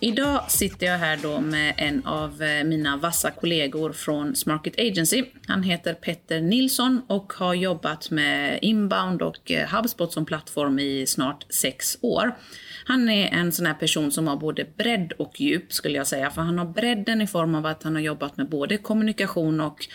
Idag sitter jag här då med en av eh, mina vassa kollegor från Smarket Agency. Han heter Petter Nilsson och har jobbat med inbound och eh, HubSpot som plattform i snart sex år. Han är en sån här person som har både bredd och djup skulle jag säga, för han har bredden i form av att han har jobbat med både kommunikation och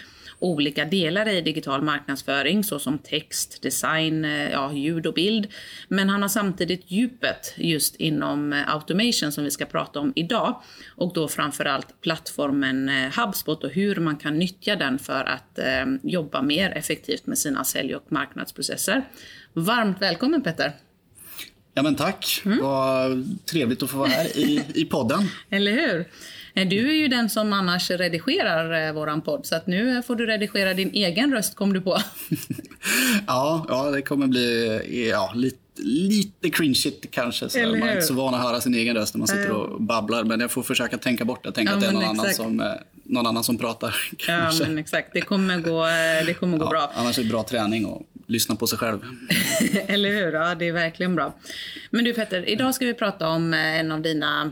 olika delar i digital marknadsföring såsom text, design, eh, ja, ljud och bild. Men han har samtidigt djupet just inom eh, automation som vi ska prata om idag. Och då framförallt plattformen eh, HubSpot och hur man kan nyttja den för att eh, jobba mer effektivt med sina sälj och marknadsprocesser. Varmt välkommen Petter! Ja men tack, mm. vad trevligt att få vara här i, i podden. Eller hur? Eh, du är ju den som annars redigerar eh, våran podd, så att nu får du redigera din egen röst kom du på. ja, ja, det kommer bli ja, lite, lite cringeigt kanske. Så man är inte så van att höra sin egen röst när man sitter och babblar. Men jag får försöka tänka bort det. Tänka ja, att det är någon annan, som, eh, någon annan som pratar. Kanske. Ja, men exakt. Det kommer gå, det kommer gå ja, bra. Annars är det bra träning och lyssna på sig själv. Eller hur? Ja, det är verkligen bra. Men du Petter, idag ska vi prata om en av dina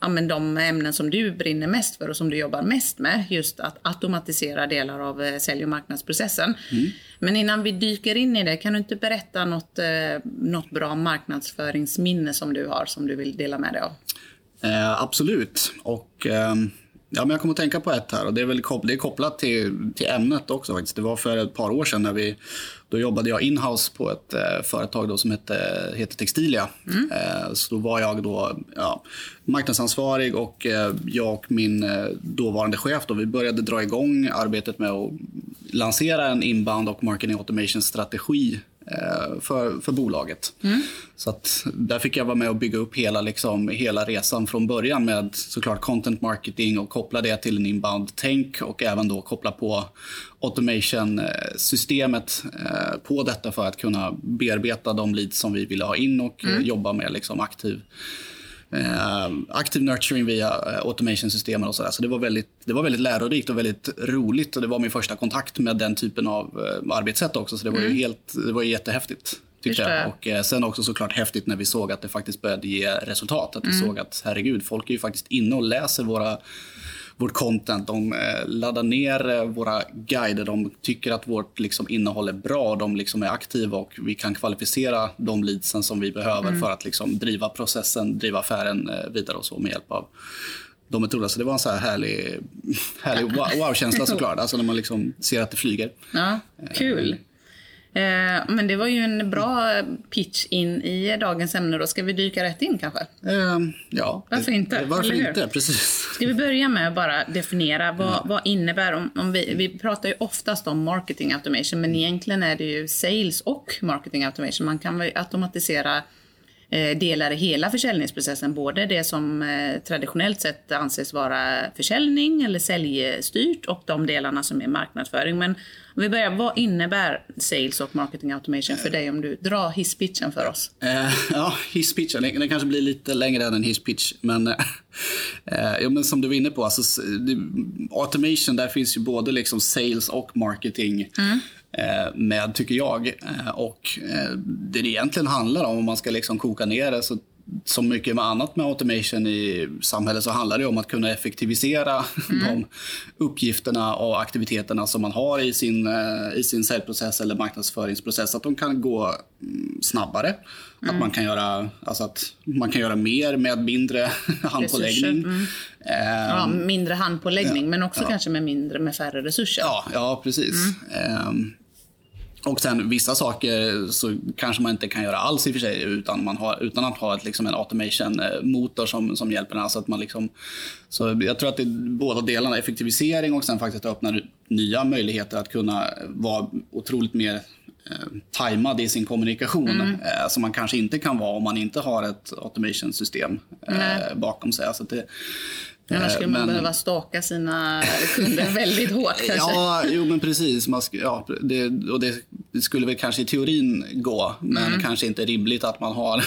ja, men de ämnen som du brinner mest för och som du jobbar mest med. Just att automatisera delar av eh, sälj och marknadsprocessen. Mm. Men innan vi dyker in i det, kan du inte berätta något, eh, något bra marknadsföringsminne som du har som du vill dela med dig av? Eh, absolut. Och... Ja, men jag kommer att tänka på ett här och det är, väl kopplat, det är kopplat till, till ämnet också. Faktiskt. Det var för ett par år sedan när vi då jobbade jag inhouse på ett eh, företag då som hette, heter Textilia. Mm. Eh, så då var jag då ja, marknadsansvarig och eh, jag och min eh, dåvarande chef då, vi började dra igång arbetet med att lansera en inbound och marketing automation strategi för, för bolaget. Mm. Så att där fick jag vara med och bygga upp hela, liksom, hela resan från början med såklart content marketing och koppla det till en inbound-tänk och även då koppla på automation-systemet eh, på detta för att kunna bearbeta de leads som vi ville ha in och mm. jobba med liksom aktiv eh, aktiv nurturing via eh, automation-systemen och sådär. Så det var, väldigt, det var väldigt lärorikt och väldigt roligt och det var min första kontakt med den typen av eh, arbetssätt också. Så det var mm. ju helt, det var ju jättehäftigt. Tyckte jag. Och eh, sen också såklart häftigt när vi såg att det faktiskt började ge resultat. Att vi mm. såg att herregud, folk är ju faktiskt inne och läser våra vårt content. De eh, laddar ner eh, våra guider. De tycker att vårt liksom, innehåll är bra. De liksom, är aktiva och vi kan kvalificera de leadsen som vi behöver mm. för att liksom, driva processen, driva affären eh, vidare och så med hjälp av de metoderna. Så det var en så här härlig, härlig wow-känsla såklart. Alltså när man liksom ser att det flyger. Ja, kul. Eh, men det var ju en bra pitch in i dagens ämne. Då. Ska vi dyka rätt in kanske? Eh, ja. Varför inte? Varför inte? Precis. Ska vi börja med att bara definiera vad, ja. vad innebär om, om vi, vi pratar ju oftast om marketing automation men egentligen är det ju sales och marketing automation. Man kan automatisera Eh, delar i hela försäljningsprocessen. Både det som eh, traditionellt sett anses vara försäljning eller säljstyrt och de delarna som är marknadsföring. Men om vi börjar, vad innebär sales och marketing automation för dig om du drar hisspitchen för oss? Eh, ja, hisspitchen, den kanske blir lite längre än en hisspitch. Men, eh, ja, men som du var inne på, alltså, automation, där finns ju både liksom sales och marketing. Mm. Eh, med, tycker jag. Eh, och eh, det det egentligen handlar om, om man ska liksom koka ner det, så som mycket med annat med automation i samhället så handlar det om att kunna effektivisera mm. de uppgifterna och aktiviteterna som man har i sin, i sin säljprocess eller marknadsföringsprocess. Att de kan gå mm, snabbare. Mm. Att man kan, göra, alltså att man kan göra mer med mindre handpåläggning. Mm. Ja, mindre handpåläggning, ja, men också ja. kanske med mindre med färre resurser. Ja, ja precis. Um, och sen vissa saker så kanske man inte kan göra alls i och för sig utan, man har, utan att ha ett, liksom en automation-motor som, som hjälper en. Så att man liksom, så jag tror att det är båda delarna, effektivisering och sen faktiskt öppnar nya möjligheter att kunna vara otroligt mer eh, tajmad i sin kommunikation mm. eh, som man kanske inte kan vara om man inte har ett automation-system eh, bakom sig. Alltså det, Annars skulle man men... behöva staka sina kunder väldigt hårt. Kanske. Ja, jo, men precis. Man ja, det, och det skulle väl kanske i teorin gå, men mm. kanske inte rimligt att man har,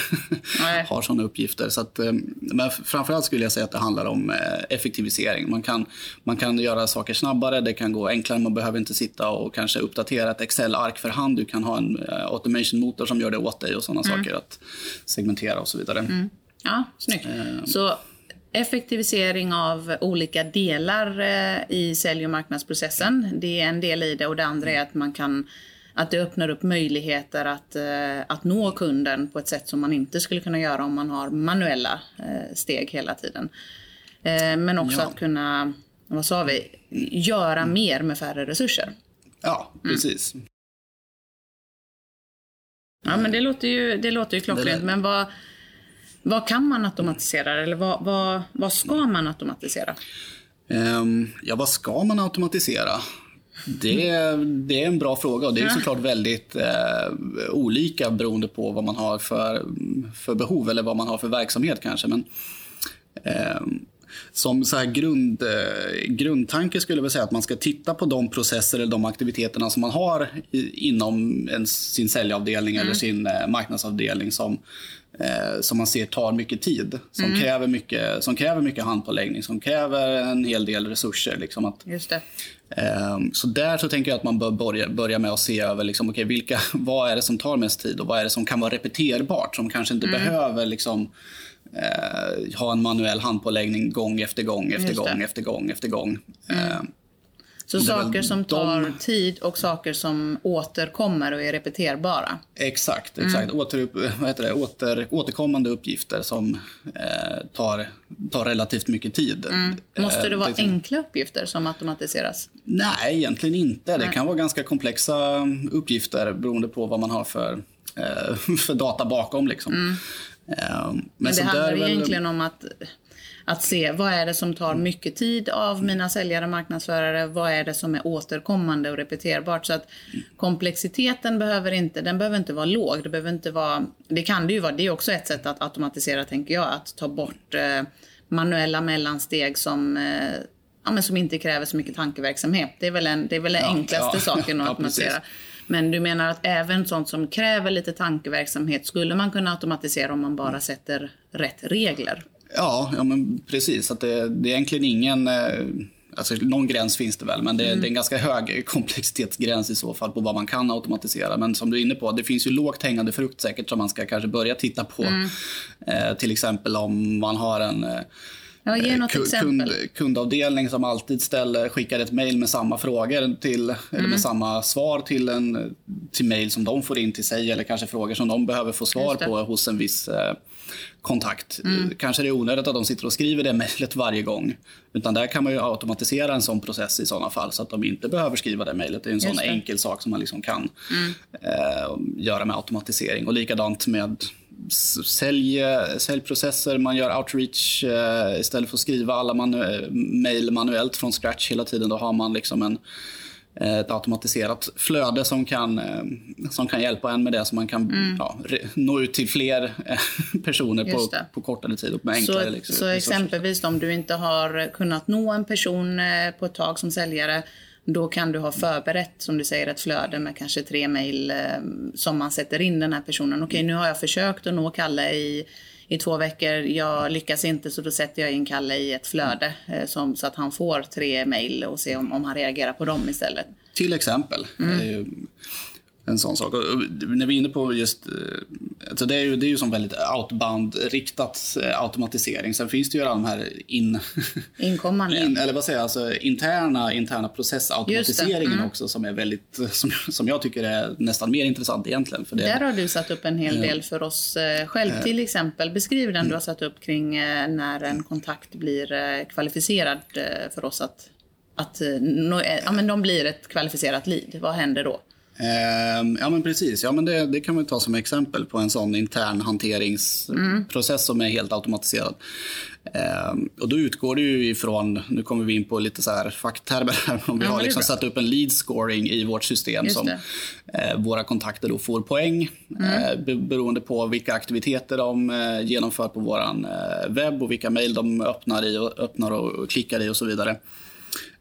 har sådana uppgifter. Så att, eh, men framförallt skulle jag säga att det handlar om eh, effektivisering. Man kan, man kan göra saker snabbare, det kan gå enklare, man behöver inte sitta och kanske uppdatera ett Excel-ark för hand. Du kan ha en uh, automation-motor som gör det åt dig och sådana mm. saker, att segmentera och så vidare. Mm. Ja, snyggt. Uh, Så effektivisering av olika delar i sälj och marknadsprocessen, det är en del i det och det andra är att man kan att det öppnar upp möjligheter att, eh, att nå kunden på ett sätt som man inte skulle kunna göra om man har manuella eh, steg hela tiden. Eh, men också ja. att kunna, vad sa vi, göra mm. mer med färre resurser. Ja, mm. precis. Mm. Ja, men det låter ju, det låter ju klockrent. Men vad, vad kan man automatisera? Eller vad, vad, vad ska man automatisera? Um, ja, vad ska man automatisera? Det, det är en bra fråga och det är såklart väldigt eh, olika beroende på vad man har för, för behov eller vad man har för verksamhet kanske. Men, eh, som så här grund, eh, grundtanke skulle jag säga att man ska titta på de processer eller de aktiviteterna som man har i, inom en, sin säljavdelning mm. eller sin eh, marknadsavdelning som, eh, som man ser tar mycket tid. Som, mm. kräver mycket, som kräver mycket handpåläggning, som kräver en hel del resurser. Liksom att, Just det. Eh, så där så tänker jag att man bör börja, börja med att se över liksom, okay, vilka, vad är det som tar mest tid och vad är det som kan vara repeterbart som kanske inte mm. behöver liksom, eh, ha en manuell handpåläggning gång efter gång efter gång efter gång efter gång. Mm. Eh, så saker som tar de... tid och saker som återkommer och är repeterbara? Exakt. exakt. Mm. Åter, vad heter det? Åter, återkommande uppgifter som eh, tar, tar relativt mycket tid. Mm. Måste det vara eh, enkla uppgifter som automatiseras? Nej, egentligen inte. Nej. Det kan vara ganska komplexa uppgifter beroende på vad man har för, eh, för data bakom. Liksom. Mm. Eh, men, men det handlar väl... egentligen om att att se vad är det som tar mycket tid av mina säljare och marknadsförare, vad är det som är återkommande och repeterbart. Så att komplexiteten behöver inte, den behöver inte vara låg. Det, behöver inte vara, det kan det ju vara, det är också ett sätt att automatisera tänker jag, att ta bort eh, manuella mellansteg som eh, ja, men som inte kräver så mycket tankeverksamhet. Det är väl, en, det är väl den ja, enklaste ja, saken att automatisera. Men du menar att även sånt som kräver lite tankeverksamhet skulle man kunna automatisera om man bara sätter rätt regler? Ja, ja men precis. Att det, det är egentligen ingen... Eh, alltså någon gräns finns det väl, men det, mm. det, är en ganska hög komplexitetsgräns i så fall på vad man kan automatisera. Men som du är inne på, det finns ju lågt hängande frukt säkert som man ska kanske börja titta på. Mm. Eh, till exempel om man har en eh, Ja, ge något kund, exempel. kundavdelning som alltid ställer, skickar ett mejl med samma frågor till, mm. eller med mm. samma svar till, en, till mejl som de får in till sig eller kanske frågor som de behöver få svar på hos en viss eh, kontakt. Mm. Kanske det är onödigt att de sitter och skriver det mejlet varje gång. Utan där kan man ju automatisera en sån process i sådana fall så att de inte behöver skriva det mejlet. Det är en sån enkel sak som man liksom kan mm. eh, göra med automatisering. Och likadant med sälj, säljprocesser, man gör outreach eh, istället för att skriva alla manu mejl manuellt från scratch hela tiden. Då har man liksom en, ett automatiserat flöde som kan, eh, som kan hjälpa en med det så man kan mm. ja, nå ut till fler personer på, på kortare tid och med enklare Så, liksom, så exempelvis om du inte har kunnat nå en person på ett tag som säljare då kan du ha förberett, som du säger, ett flöde med kanske tre mejl eh, som man sätter in den här personen. Okej, nu har jag försökt att nå Kalle i, i två veckor. Jag lyckas inte, så då sätter jag in Kalle i ett flöde eh, som, så att han får tre mejl och ser om, om han reagerar på dem istället. Till exempel. Mm en sån sak. Och när vi är inne på just... Eh, alltså det, är ju, det är ju som väldigt outbound-riktat eh, automatisering. Sen finns det ju alla de här in... Inkommande. In, eller vad säger jag? Alltså interna, interna processautomatiseringen mm. också som är väldigt... Som, som jag tycker är nästan mer intressant egentligen. För det, Där har du satt upp en hel del för oss eh, själv. Till exempel, beskriv den du har satt upp kring när en kontakt blir kvalificerad för oss att att ja, men de blir ett kvalificerat lead. Vad händer då? Eh, ja men precis, ja, men det, det kan vi ta som exempel på en sån intern hanteringsprocess mm. som är helt automatiserad. Eh, och då utgår det ju ifrån, nu kommer vi in på lite så här facktermer här, om vi ja, har liksom satt upp en lead scoring i vårt system Just som eh, våra kontakter då får poäng mm. eh, beroende på vilka aktiviteter de eh, genomför på vår eh, webb och vilka mejl de öppnar, i och, öppnar och klickar i och så vidare.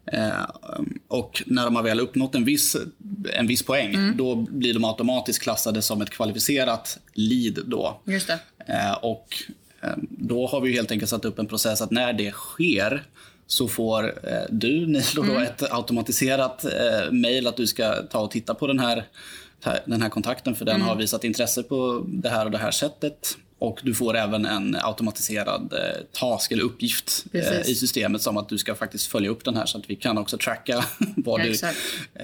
Eh, och när de har väl uppnått en viss, en viss poäng, mm. då blir de automatiskt klassade som ett kvalificerat lead. Då. Just. Eh, och eh, då har vi helt enkelt satt upp en process att när det sker så får eh, du, Nilo, mm. ett automatiserat eh, mejl att du ska ta och titta på den här, den här kontakten för den mm. har visat intresse på det här och det här sättet. Och du får även en automatiserad eh, task eller uppgift eh, i systemet som att du ska faktiskt följa upp den här så att vi kan också tracka vad, ja, du,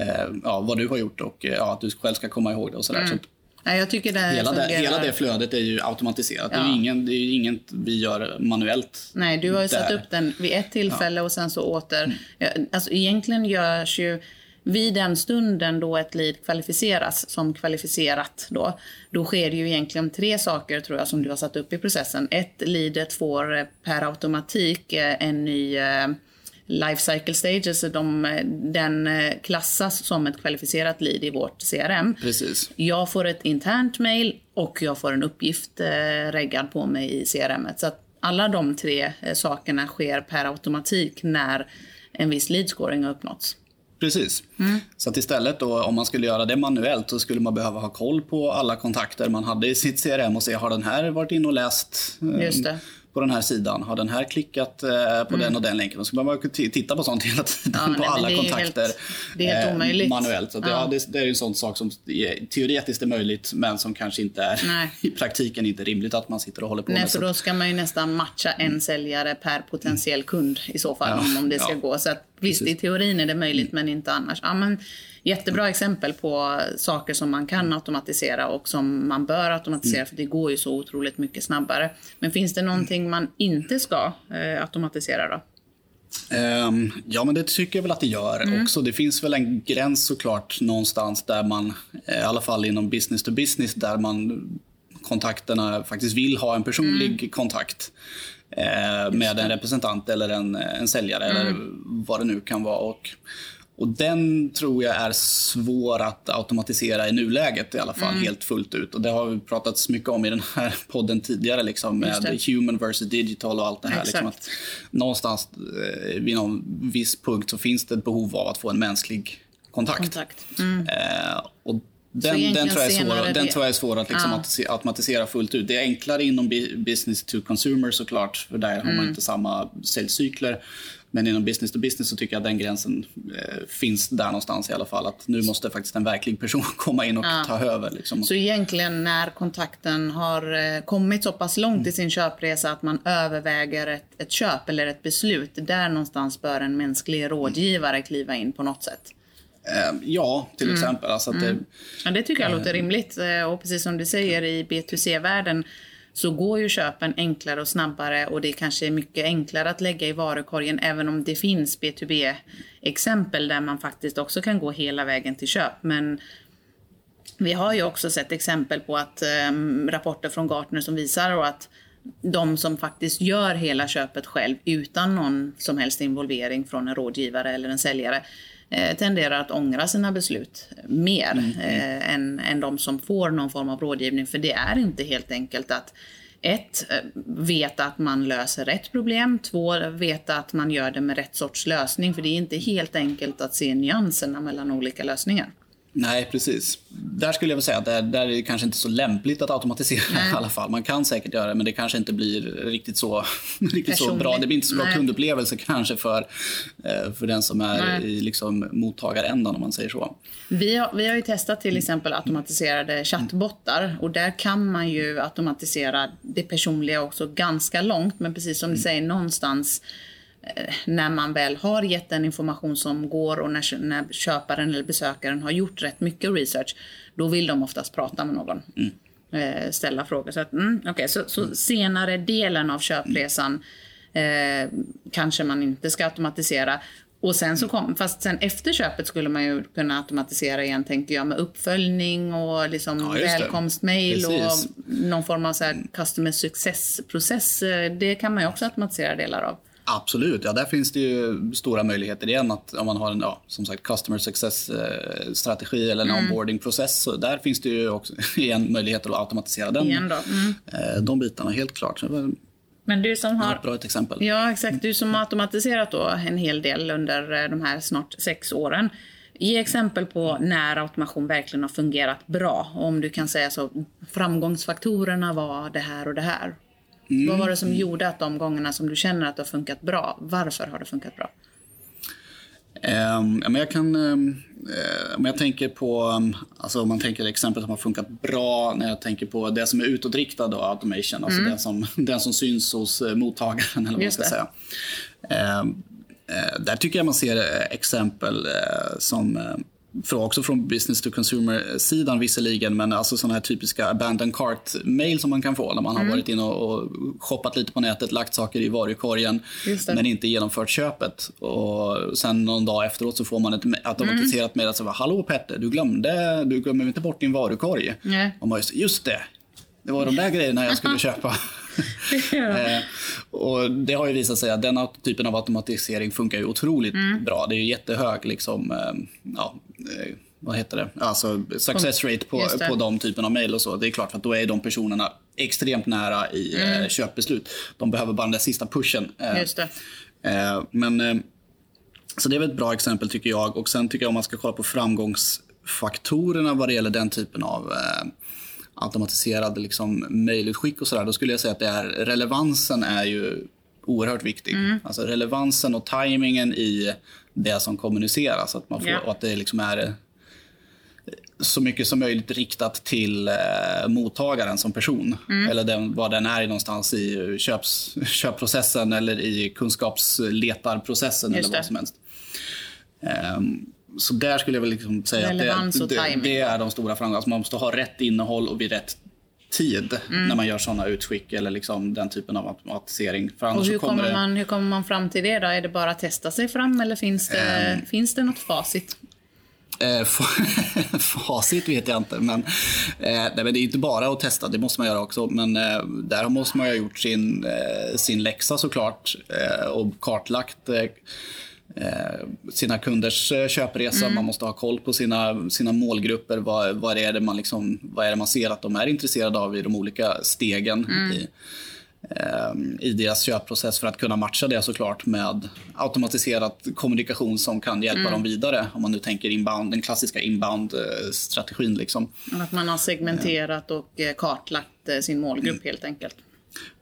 eh, ja, vad du har gjort och ja, att du själv ska komma ihåg det och sådär. Mm. Så Ja, jag tycker det hela, det, hela det flödet är ju automatiserat. Ja. Det, är ingen, det är inget vi gör manuellt. Nej, du har ju satt upp den vid ett tillfälle ja. och sen så åter. Mm. Alltså, egentligen görs ju vid den stunden då ett lead kvalificeras som kvalificerat då, då sker det ju egentligen tre saker tror jag som du har satt upp i processen. Ett, leadet får per automatik eh, en ny eh, life cycle stages, de, den eh, klassas som ett kvalificerat lead i vårt CRM. Precis. Jag får ett internt mail och jag får en uppgift reggad på mig i CRM. Så att alla de tre sakerna sker per automatik när en viss lead scoring har uppnåtts. Precis. Mm. Så att istället då, om man skulle göra det manuellt så skulle man behöva ha koll på alla kontakter man hade i sitt CRM och se har den här varit inne och läst Just det på den här sidan? Har den här klickat eh, på mm. den och den länken? Och så behöver man titta på sånt hela tiden, ja, på nej, alla kontakter helt, det är helt omöjligt. manuellt. Så ja. ja det, det, är en sån sak som teoretiskt är möjligt men som kanske inte är nej. i praktiken inte rimligt att man sitter och håller på nej, med. för då ska man ju nästan matcha en mm. säljare per potentiell kund i så fall ja. om, det ska gå. Så att, visst, Precis. i teorin är det möjligt mm. men inte annars. Ja, men, jättebra exempel på saker som man kan automatisera och som man bör automatisera mm. för det går ju så otroligt mycket snabbare. Men finns det någonting man inte ska eh, automatisera då? Um, ja, men det tycker jag väl att det gör mm. också. Det finns väl en gräns såklart någonstans där man, eh, i alla fall inom business to business, där man kontakterna faktiskt vill ha en personlig mm. kontakt eh, med en representant eller en, en säljare mm. eller vad det nu kan vara. Och och den tror jag är svår att automatisera i nuläget i alla fall, mm. helt fullt ut. Och det har vi pratat mycket om i den här podden tidigare, liksom, med human versus digital och allt det här. Liksom, att någonstans eh, vid någon viss punkt så finns det ett behov av att få en mänsklig kontakt. kontakt. Mm. Eh, och den, den, tror jag är svår, den tror jag är svår att liksom ja. automatisera fullt ut. Det är enklare inom business to consumer såklart, för där har man mm. inte samma säljcykler. Men inom business to business så tycker jag att den gränsen eh, finns där någonstans i alla fall. Att nu måste faktiskt en verklig person komma in och ja. ta över. Liksom. Så egentligen när kontakten har eh, kommit så pass långt mm. i sin köpresa att man överväger ett, ett köp eller ett beslut. Där någonstans bör en mänsklig rådgivare kliva in på något sätt. Eh, ja, till mm. exempel. Alltså mm. det, ja, det tycker jag låter rimligt. Eh, och precis som du säger i B2C-världen så går ju köpen enklare och snabbare och det kanske är mycket enklare att lägga i varukorgen även om det finns B2B-exempel där man faktiskt också kan gå hela vägen till köp. Men vi har ju också sett exempel på att um, rapporter från Gartner som visar att de som faktiskt gör hela köpet själv utan någon som helst involvering från en rådgivare eller en säljare eh, tenderar att ångra sina beslut mer mm. eh, än, än de som får någon form av rådgivning. För det är inte helt enkelt att ett, eh, veta att man löser rätt problem. Två, veta att man gör det med rätt sorts lösning. För det är inte helt enkelt att se nyanserna mellan olika lösningar. Nej, precis. Där skulle jag vilja säga att där, där är det kanske inte så lämpligt att automatisera Nej. i alla fall. Man kan säkert göra det, men det kanske inte blir riktigt så, riktigt så bra. Det blir inte så bra Nej. kundupplevelse kanske för, eh, för den som är Nej. i liksom mottagarändan om man säger så. Vi har, vi har ju testat till exempel automatiserade chattbottar och där kan man ju automatisera det personliga också ganska långt. Men precis som du säger, någonstans när man väl har gett den information som går och när, när köparen eller besökaren har gjort rätt mycket research, då vill de oftast prata med någon. Mm. Eh, ställa frågor. Så, att, mm, okay, så, så mm. senare delen av köpresan eh, kanske man inte ska automatisera. Och sen så kom, fast sen efter köpet skulle man ju kunna automatisera igen tänkte jag med uppföljning och liksom ja, välkomstmail och någon form av så här customer success-process. Eh, det kan man ju också automatisera delar av. Absolut, ja där finns det ju stora möjligheter igen att om man har en ja, som sagt customer success strategi eller en mm. onboarding-process där finns det ju också igen möjligheter att automatisera den, igen. Mm. Eh, de bitarna helt klart. Men du som har... Ett bra ett exempel. Ja, exakt. Du som har automatiserat då en hel del under de här snart sex åren. Ge exempel på när automation verkligen har fungerat bra. Om du kan säga så, framgångsfaktorerna var det här och det här. Mm. Vad var det som gjorde att de gångerna som du känner att det har funkat bra, varför har det funkat bra? Um, men jag kan, um, om jag tänker på, um, alltså om man tänker exempel som har funkat bra när jag tänker på det som är utåtriktad då, automation, alltså mm. den, som, den som syns hos uh, mottagaren eller vad man ska säga. Uh, där tycker jag man ser uh, exempel som också från business to consumer-sidan visserligen, men alltså sådana här typiska abandoned cart-mail som man kan få när man mm. har varit inne och, och shoppat lite på nätet, lagt saker i varukorgen men inte genomfört köpet. Och sen någon dag efteråt så får man ett automatiserat mm. meddelande. Hallå Petter, du glömde, du glömde inte bort din varukorg. Mm. Och man just, just det, det var de där grejerna jag skulle köpa. eh, och det har ju visat sig att den typen av automatisering funkar ju otroligt mm. bra. Det är ju jättehög liksom, eh, ja, vad heter det? Alltså success rate på, på de typen av mejl och så. Det är klart att då är de personerna extremt nära i eh, mm. köpbeslut. De behöver bara den där sista pushen. Eh, Just det. Eh, men, så det är väl ett bra exempel tycker jag. Och sen tycker jag om man ska kolla på framgångsfaktorerna vad det gäller den typen av automatiserade liksom, mejlutskick och sådär, då skulle jag säga att det är, relevansen är ju oerhört viktig. Mm. Alltså relevansen och tajmingen i det som kommuniceras. Att man får, yeah. att det liksom är så mycket som möjligt riktat till eh, mottagaren som person. Mm. Eller den, var den är någonstans i köps, köpprocessen eller i kunskapsletarprocessen eller vad som helst. Um, så där skulle jag väl liksom säga Relevans att det, det, det, är de stora framgångarna. Alltså man måste ha rätt innehåll och vid rätt tid mm. när man gör såna utskick eller liksom den typen av automatisering. För och hur, kommer, det... man, hur kommer man fram till det? då? Är det bara att testa sig fram eller finns det, um, finns det något facit? Eh, facit vet jag inte. Men, eh, nej, men det är inte bara att testa, det måste man göra också. Men eh, där måste man ha gjort sin, eh, sin läxa såklart eh, och kartlagt Eh, sina kunders eh, köpresa. Mm. Man måste ha koll på sina, sina målgrupper. Vad, vad, är det man liksom, vad är det man ser att de är intresserade av i de olika stegen mm. i, eh, i deras köpprocess för att kunna matcha det såklart med automatiserad kommunikation som kan hjälpa mm. dem vidare. Om man nu tänker inbound, den klassiska inbound-strategin. Liksom. Att man har segmenterat och kartlagt sin målgrupp mm. helt enkelt.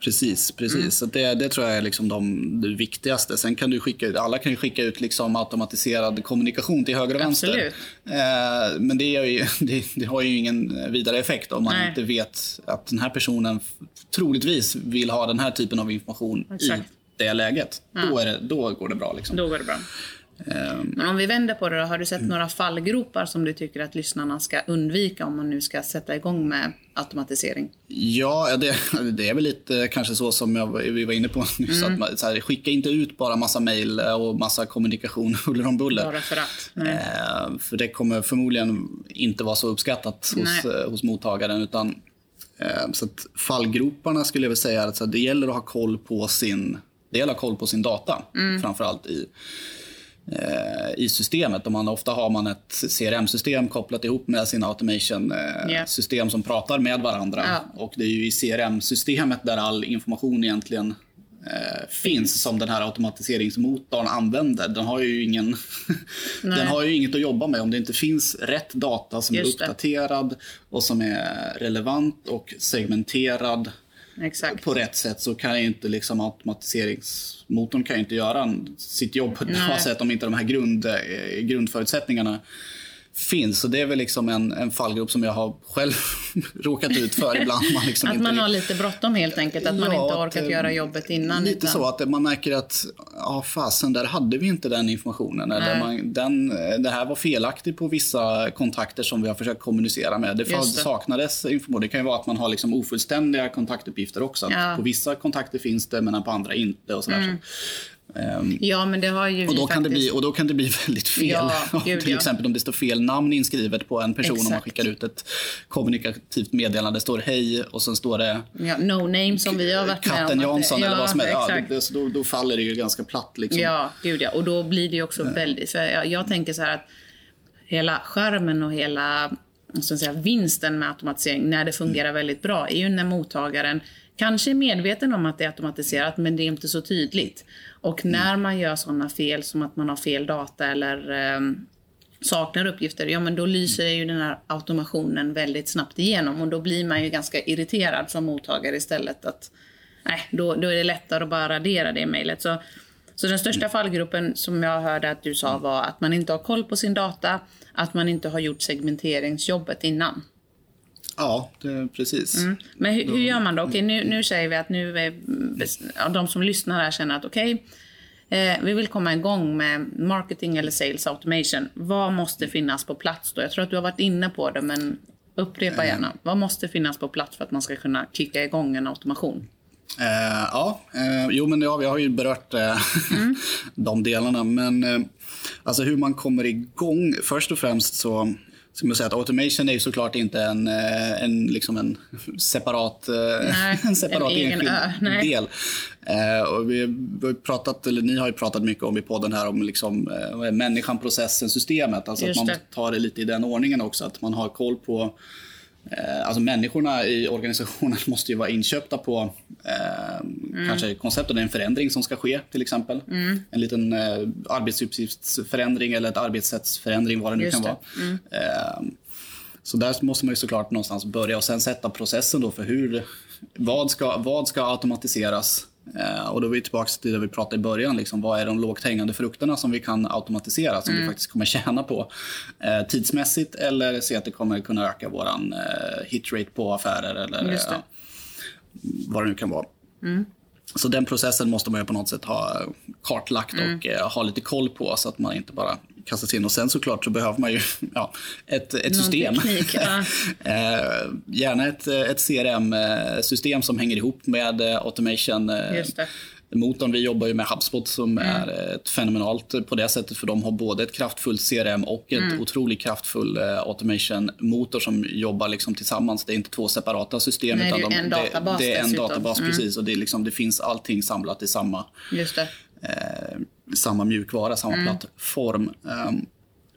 Precis, precis. Mm. Så det, det tror jag är liksom de, det viktigaste. Sen kan du skicka ut, alla kan ju skicka ut liksom automatiserad kommunikation till höger och vänster. Eh, men det, ju, det, det, har ju ingen vidare effekt om man Nej. inte vet att den här personen troligtvis vill ha den här typen av information Exakt. i det läget. Ja. Då, är det, då går det bra. Liksom. Då går det bra. Ehm. Men om vi vänder på det då, har du sett mm. några fallgropar som du tycker att lyssnarna ska undvika om man nu ska sätta igång med automatisering? Ja, det, det är väl lite kanske så som jag, vi var inne på nyss. Mm. Att så här, skicka inte ut bara massa mejl och massa kommunikation huller om buller. Bara för att. Eh, för det kommer förmodligen inte vara så uppskattat hos, eh, hos mottagaren. Utan, eh, så fallgroparna skulle jag vilja säga att det gäller att ha koll på sin, det gäller att ha koll på sin data. Mm. Framförallt i i systemet. Och man, ofta har man ett CRM-system kopplat ihop med sina automation-system yeah. som pratar med varandra. Ja. Och Det är ju i CRM-systemet där all information egentligen eh, finns som den här automatiseringsmotorn använder. Den har ju, ingen den har ju inget att jobba med om det inte finns rätt data som Just är uppdaterad det. och som är relevant och segmenterad Exakt. på rätt sätt så kan ju inte liksom automatiseringsmotorn kan inte göra sitt jobb på ett bra sätt om inte de här grund, eh, grundförutsättningarna finns. Så det är väl liksom en, en fallgrop som jag har själv råkat ut för ibland. Man liksom att man inte... har lite bråttom helt enkelt, att ja, man inte orkat att, göra jobbet innan. Lite utan... så att man märker att, ja fasen, där hade vi inte den informationen. Eller man, den, det här var felaktigt på vissa kontakter som vi har försökt kommunicera med. Det, det. saknades information. Det kan ju vara att man har liksom ofullständiga kontaktuppgifter också. Ja. På vissa kontakter finns det, men på andra inte. Och sådär. Mm. Ja, men det har ju och då, kan faktiskt... det bli, och då kan det bli väldigt fel. Ja, gud, till exempel om det står fel namn inskrivet på en person Exakt. om man skickar ut ett kommunikativt meddelande. Det står hej och sen står det... Ja, no name som vi har varit med Katten Jansson eller vad som helst. Ja, det, då, då, faller det ju ganska platt. Liksom. Ja, gud ja. Och då blir det också väldigt... För jag, jag tänker så här att hela skärmen och hela så att säga, vinsten med automatisering när det fungerar mm. väldigt bra är ju när mottagaren kanske är medveten om att det är automatiserat men det är inte så tydligt. Och när man gör sådana fel som att man har fel data eller eh, saknar uppgifter, ja men då lyser ju den här automationen väldigt snabbt igenom och då blir man ju ganska irriterad som mottagare istället. att nej, då, då är det lättare att bara radera det mejlet. Så, så den största fallgruppen som jag hörde att du sa var att man inte har koll på sin data, att man inte har gjort segmenteringsjobbet innan. Ja, det, precis. Mm. Men hur, hur, gör man då? Okej, nu, nu säger vi att nu är, ja, de som lyssnar här känner att okej, eh, vi vill komma igång med marketing eller sales automation. Vad måste finnas på plats då? Jag tror att du har varit inne på det, men upprepa eh. gärna. Vad måste finnas på plats för att man ska kunna kicka igång en automation? Eh, ja, eh, jo men ja, vi har ju berört eh, mm. de delarna. Men eh, alltså hur man kommer igång, först och främst så ska man säga att automation är ju såklart inte en, eh, en, liksom en separat, eh, Nej, en separat en enskild ö, del. Eh, och vi har pratat, eller ni har ju pratat mycket om i podden här om liksom, eh, människan, processen, systemet. Alltså Just att man det. tar det lite i den ordningen också. Att man har koll på alltså människorna i organisationen måste ju vara inköpta på eh, mm. kanske konceptet. Är en förändring som ska ske till exempel. Mm. En liten eh, arbetsuppgiftsförändring eller ett arbetssättsförändring vad det nu Just kan det. vara. Mm. Eh, så där måste man ju såklart någonstans börja och sen sätta processen då för hur, vad ska, vad ska automatiseras Eh, och då är vi tillbaka till det vi pratade i början. Liksom, vad är de lågt hängande frukterna som vi kan automatisera som mm. vi faktiskt kommer tjäna på eh, tidsmässigt eller se att det kommer kunna öka vår eh, hitrate på affärer eller eh, vad det nu kan vara. Mm. Så den processen måste man ju på något sätt ha kartlagt och mm. eh, ha lite koll på så att man inte bara kastas in. Och sen såklart så behöver man ju ja, ett, ett system. Teknik, ja. eh, gärna ett, ett CRM-system som hänger ihop med eh, automation. Eh, motorn. Vi jobbar ju med HubSpot som mm. är ett fenomenalt på det sättet för de har både ett kraftfullt CRM och ett mm. otroligt kraftfull uh, automation-motor som jobbar liksom tillsammans. Det är inte två separata system. Nej, utan det är en de, databas Det, det är en databas, mm. precis. Och det, är liksom, det finns allting samlat i samma, eh, samma mjukvara, samma mm. plattform. Um,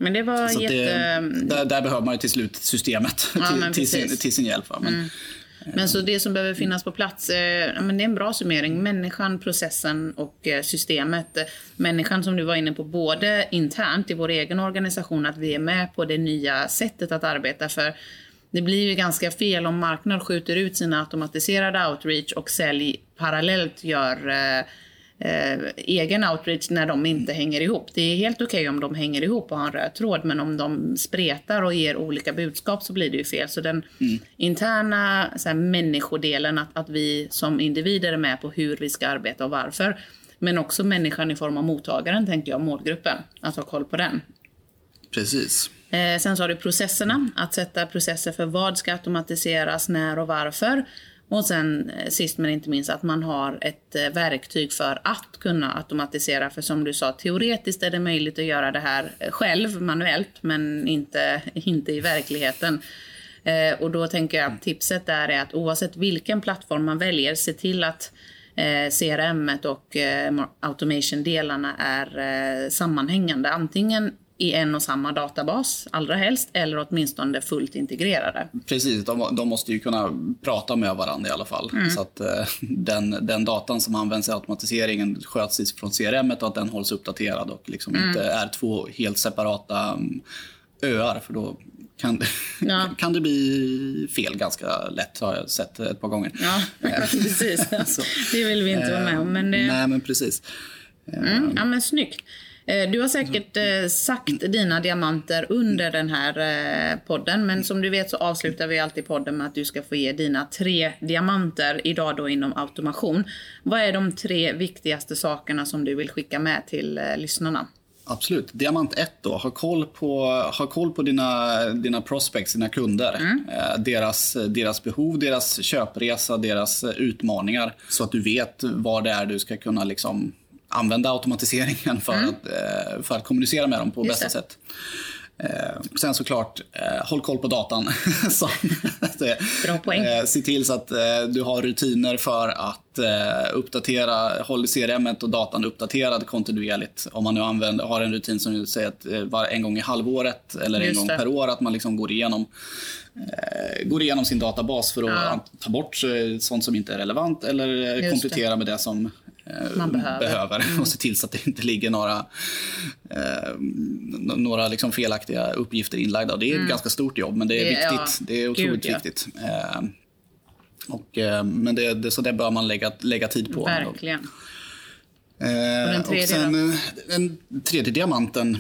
men det var jätte... Det, där, där, behöver man ju till slut systemet ja, till, till, sin, till, sin, hjälp. Men, mm. Men så det som behöver finnas på plats, eh, men det är en bra summering. Människan, processen och eh, systemet. Människan som du var inne på, både internt i vår egen organisation, att vi är med på det nya sättet att arbeta. För det blir ju ganska fel om marknaden skjuter ut sina automatiserade outreach och sälj parallellt gör eh, eh, egen outreach när de inte hänger ihop. Det är helt okej okay om de hänger ihop och har en röd tråd, men om de spretar och ger olika budskap så blir det ju fel. Så den mm. interna så här, människodelen, att, att vi som individer är med på hur vi ska arbeta och varför. Men också människan i form av mottagaren, tänker jag, målgruppen. Att ha koll på den. Precis. Eh, sen så har du processerna, att sätta processer för vad ska automatiseras, när och varför. Och sen eh, sist men inte minst att man har ett eh, verktyg för att kunna automatisera. För som du sa, teoretiskt är det möjligt att göra det här eh, själv manuellt men inte, inte i verkligheten. Eh, och då tänker jag att tipset där är att oavsett vilken plattform man väljer, se till att eh, CRM och eh, automation-delarna är eh, sammanhängande. Antingen i en och samma databas, allra helst, eller åtminstone fullt integrerade. Precis, de, de måste ju kunna prata med varandra i alla fall. Mm. Så att eh, den, den datan som används i automatiseringen sköts från CRM och att den hålls uppdaterad och liksom mm. inte är två helt separata um, öar, för då kan, ja. kan det bli fel ganska lätt, har jag sett ett par gånger. Ja, precis. det vill vi inte vara med om. Men det... Nej, men precis. Mm, ja, men snyggt. Eh, du har säkert eh, sagt dina diamanter under den här eh, podden, men som du vet så avslutar vi alltid podden med att du ska få ge dina tre diamanter, idag då inom automation. Vad är de tre viktigaste sakerna som du vill skicka med till lyssnarna? Absolut. Diamant 1 då, ha koll på, ha koll på dina, dina prospects, dina kunder. Mm. deras, deras behov, deras köpresa, deras utmaningar. Så att du vet vad det är du ska kunna liksom använda automatiseringen för, mm. att, eh, för att kommunicera med dem på Just bästa det. sätt. Eh, sen såklart, eh, håll koll på datan. så, Bra poäng. Eh, se till så att eh, du har rutiner för att eh, uppdatera, håll CRM och datan uppdaterad kontinuerligt. Om man nu använder, har en rutin som säger att var en gång i halvåret eller en Just gång det. per år, att man liksom går igenom går igenom sin databas för att Ja. ta bort sånt som inte är relevant eller Just komplettera med det som Man behöver. Mm. och se till så att det inte ligger några, eh, några liksom felaktiga uppgifter inlagda. Och Det är ett ganska stort jobb, men det är Mm. Det- ja, viktigt. Det är otroligt gud, ja. viktigt. Eh, och, eh, men det, det, så det bör man lägga, lägga tid på. Verkligen. Eh, den tredje och sen, eh, Den tredje diamanten.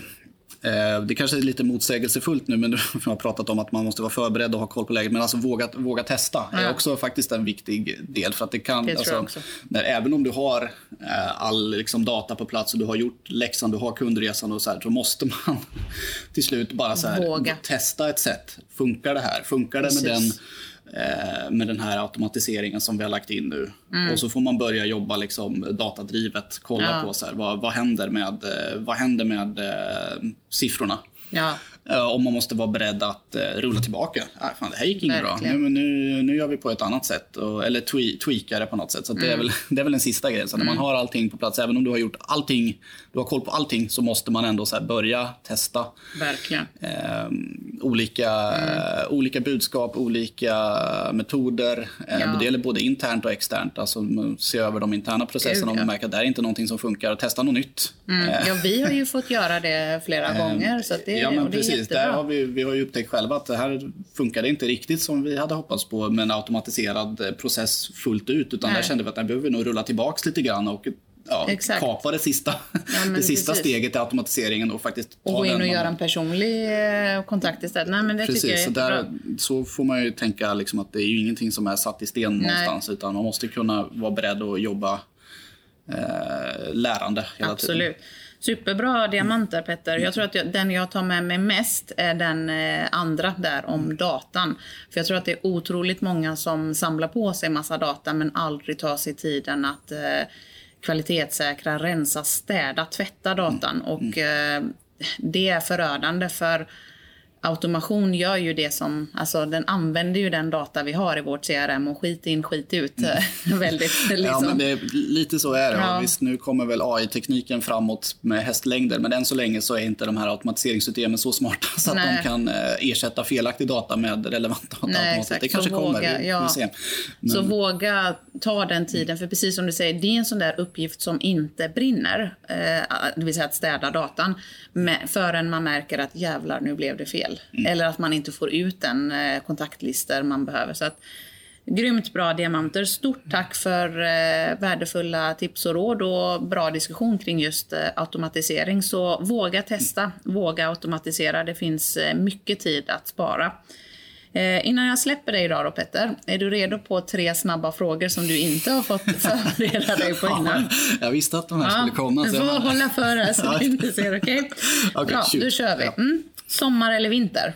Eh, det kanske är lite motsägelsefullt nu, men vi har pratat om att man måste vara förberedd och ha koll på läget. Men alltså våga, våga testa är Ja. också faktiskt en viktig del. För att det kan, Det alltså, när, även om du har eh, all liksom, data på plats och du har gjort läxan, du har kundresan och så här, så måste man till slut bara så här, Våga. testa ett sätt. Funkar det här? Funkar det med den Precis. Eh, med den här automatiseringen som vi har lagt in nu. Och så får man börja jobba liksom datadrivet. Kolla Mm. Ja. på så här, vad, vad händer med, eh, vad händer med eh, siffrorna. Ja, Eh, om man måste vara beredd att eh, rulla tillbaka. Ah, fan, det här gick inget bra. Nu, nu, nu gör vi på ett annat sätt. Och, eller twe, tweaka det på något sätt. Så att det, är Mm. väl, det är väl den sista grejen. Så när man har allting på plats, även om du har gjort allting, du har koll på allting, så måste man ändå så börja testa. verkligen. Eh, olika, Mm. olika budskap, olika metoder. Eh, Ja. Det gäller både internt och externt. Alltså se över de interna processerna om man märker att det är inte någonting som funkar. Testa något nytt. Mm. Eh, Ja, vi har ju fått göra det flera gånger. Så det, ja, men precis. Där har vi, vi har ju upptäckt själva att det här funkade inte riktigt som vi hade hoppats på med en automatiserad eh, process fullt ut. Utan Nej. där kände vi att där behöver vi nog rulla tillbaks lite grann och ja, Exakt. kapa det sista, men det sista precis. steget i automatiseringen och faktiskt ta Och gå in och man- göra en personlig eh, kontakt istället. Nej, men det tycker jag är Precis, så, där, så får man ju tänka liksom att det är ju ingenting som är satt i sten någonstans. Utan man måste kunna vara beredd att jobba eh, lärande hela tiden. Absolut. Superbra diamanter Petter. Jag tror att jag, den jag tar med mig mest är den eh, andra där om datan. För jag tror att det är otroligt många som samlar på sig massa data men aldrig tar sig tiden att eh, kvalitetssäkra, rensa, städa, tvätta datan. Och eh, det är förödande för automation gör ju det som, alltså den använder ju den data vi har i vårt CRM och skit in, skit ut. väldigt liksom. Ja, men det är, lite så är det. Ja. Visst, nu kommer väl AI-tekniken framåt med hästlängder, men än så länge så är inte de här automatiseringssystemen så smarta så att Nej. de kan eh, ersätta felaktig data med relevant data. Nej, exakt. Det kanske Så kommer, våga, vi, ja. vi. Men, Så våga ta den tiden, för precis som du säger, det är en sån där uppgift som inte brinner. Eh, det vill säga att städa datan. Med, förrän man märker att jävlar, nu blev det fel. Eller att man inte får ut den eh, kontaktlistor man behöver. Så att, Grymt bra diamanter. Stort tack för eh, värdefulla tips och råd och bra diskussion kring just eh, automatisering. Så våga testa, våga automatisera. Det finns eh, mycket tid att spara. Innan jag släpper dig idag då Petter, är du redo på tre snabba frågor som du inte har fått förbereda dig på innan? jag visste att de här skulle komma. du får hålla för det så du inte ser, okej? Okej, Bra, shoot. då kör vi. Ja. Mm. Sommar eller vinter?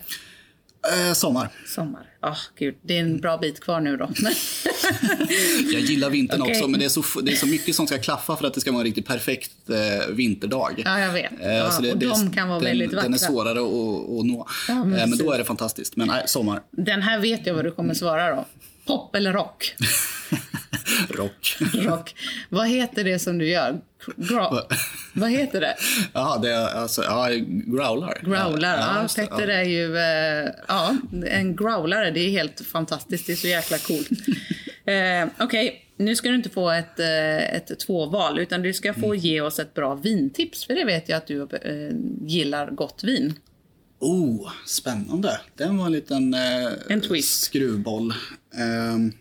Eh, sommar. Sommar. Ah, gud, det är en bra bit kvar nu då. Jag gillar vintern Okej. också, men det är, så, det är så mycket som ska klaffa för att det ska vara en riktigt perfekt eh, vinterdag. Ja, jag vet. Eh, Ja, så det, och det, de kan vara den, väldigt Den är vackra. svårare att, att nå. Ja, men men, eh, men då är det fantastiskt. Men nej, sommar. Den här vet jag vad du kommer svara då. Pop eller rock? Rock. Rock. vad heter det som du gör? Gra- vad heter det? Ja, det är alltså, ja, growlar. Growlar. Ja, det, Petter är ju eh, ja, en growlare. Det är helt fantastiskt. Det är så jäkla coolt. eh, Okej, nu ska du inte få ett, eh, ett tvåval utan du ska Mm. få ge oss ett bra vintips. För det vet jag att du eh, gillar gott vin. Oh, spännande. Den var en liten eh, En twist. skruvboll. Um,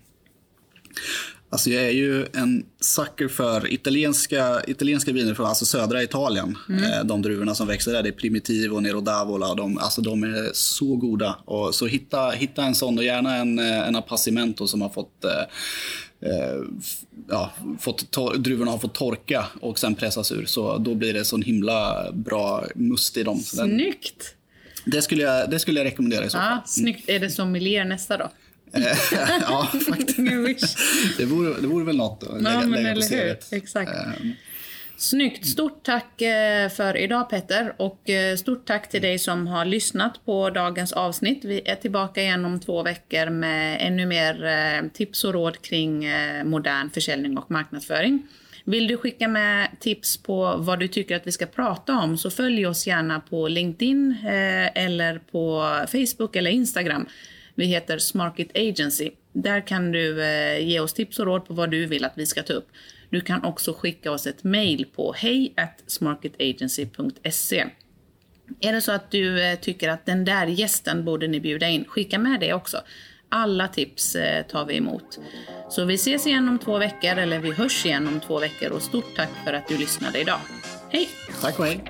alltså jag är ju en sucker för italienska, italienska viner från alltså södra Italien. Mm. Eh, de druvorna som växer där, det är Primitivo och Nero d'Avola. De, alltså de är så goda. Och, så hitta, hitta en sån och gärna en, eh, en Appassimento som har fått eh, eh, ja, fått tor- druvorna har fått torka och sen pressas ur. Så då blir det sån himla bra must i dem. Den, Snyggt! det, skulle jag, det skulle jag rekommendera i så fall. Ja, snyggt. Är det sommelier nästa då? Eh, ja, faktiskt. Det vore, det vore väl något att lägga, Ja, lägga på? CVt. Exakt. Eh, Snyggt! Stort tack eh, för idag Petter och eh, stort tack till dig som har lyssnat på dagens avsnitt. Vi är tillbaka igen om två veckor med ännu mer tips och råd kring modern försäljning och marknadsföring. Vill du skicka med tips på vad du tycker att vi ska prata om så följ oss gärna på LinkedIn eller på Facebook eller Instagram. Vi heter Smarket Agency. Där kan du eh, ge oss tips och råd på vad du vill att vi ska ta upp. Du kan också skicka oss ett mejl på hej smarketagency.se. Är det så att du eh, tycker att den där gästen borde ni bjuda in, skicka med det också. Alla tips eh, tar vi emot. Så vi ses igen om två veckor, eller vi hörs igen om två veckor och stort tack för att du lyssnade idag. Hej! Tack och hej!